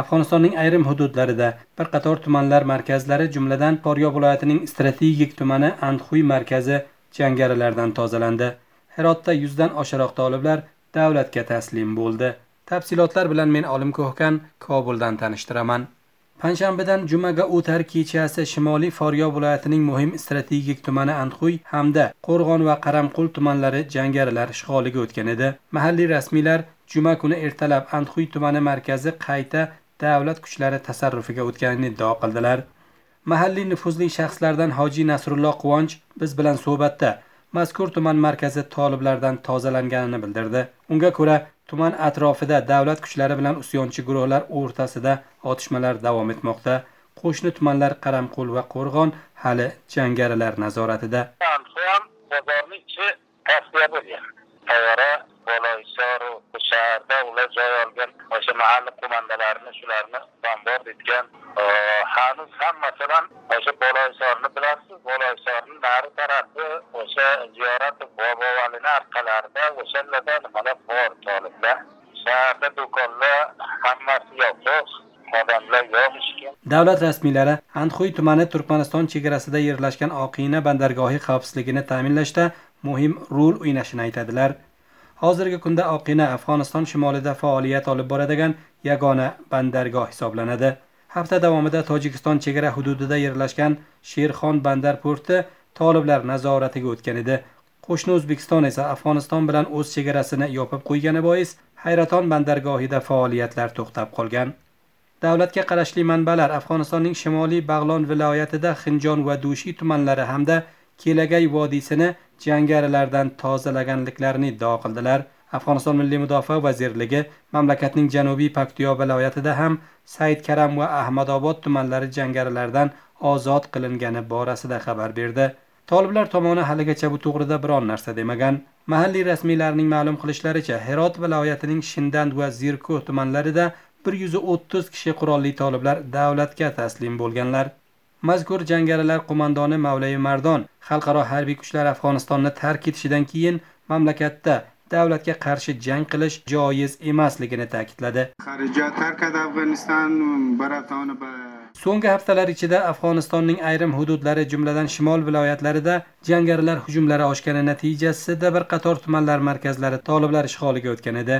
afg'onistonning ayrim hududlarida bir qator tumanlar markazlari jumladan Poryo viloyatining strategik tumani andxuy markazi jangarilardan tozalandi. Herotda yuzdan oshiroq toliblar davlatga taslim bo'ldi. Tafsilotlar bilan men olim ko'hkan kobuldan tanishtiraman. Panshanbadan jumaga o'tar kechasi shimoliy Foryo viloyatining muhim strategik tumani andxuy hamda qo'rg'on va qaramqul tumanlari jangarilar ishg'oliga o'tgan edi. Mahalliy rasmiylar juma kuni ertalab andxuy tumani markazi qayta davlat kuchlari tasarrufiga o'tganini iddao qildilar. Mahalliy nufuzli shaxslardan hoji nasrulloh quvonch biz bilan suhbatda mazkur tuman markazi toliblardan tozalanganini bildirdi. Unga ko'ra tuman atrofida davlat kuchlari bilan usyonchi guruhlar o'rtasida otishmalar davom etmoqda. Qo'shni tumanlar qaramqul va qo'rg'on hali jangarilar nazoratida. Shaharda ular joy olgan. Mahalla qo'mondalarini shularni bombor etgan e, hanuz ham masalan o'sha boloysorni bilasiz boloysorni nari tarafi o'sha ziyorat bobovalini orqalarida o'shalarda nimalar bor toliblar? Shaharda do'konlar hammasi yopiq odamlar yo'q davlat rasmiylari anxuy tumani turkmaniston chegarasida yerlashgan oqina bandargohi xavfsizligini ta'minlashda muhim rol o'ynashini aytadilar. Hozirgi kunda oqina afg'oniston shimolida faoliyat olib boradigan yagona bandargoh hisoblanadi. Hafta davomida tojikiston chegara hududida yerlashgan sherxon bandar porti toliblar nazoratiga o'tgan edi. Qo'shni o'zbekiston esa afg'oniston bilan o'z chegarasini yopib qo'ygani bois hayraton bandargohida faoliyatlar to'xtab qolgan. Davlatga qarashli manbalar afg'onistonning shimoliy bag'lon viloyatida xinjon va dushi tumanlari hamda kelagay vodiysini jangarilardan tozalaganliklarini iddao qildilar. Afg'oniston milliy mudofaa vazirligi mamlakatning janubiy paktiyo viloyatida ham said karam va ahmadobod tumanlari jangarilardan ozod qilingani borasida xabar berdi. Toliblar tomoni haligacha bu to'g'rida biron narsa demagan. Mahalliy rasmiylarning ma'lum qilishlaricha herot viloyatining shindand va zirko tumanlarida bir yuz o'ttiz kishi qurolli toliblar davlatga taslim bo'lganlar. Mazkur jangarilar qo'mondoni mavlay mardon xalqaro harbiy kuchlar afg'onistonni tark etishidan keyin mamlakatda davlatga qarshi jang qilish joiz emasligini ta'kidladi. So'nggi haftalar ichida afg'onistonning ayrim hududlari jumladan shimol viloyatlarida jangarilar hujumlari oshgani natijasida bir qator tumanlar markazlari toliblar ishg'oliga o'tgan edi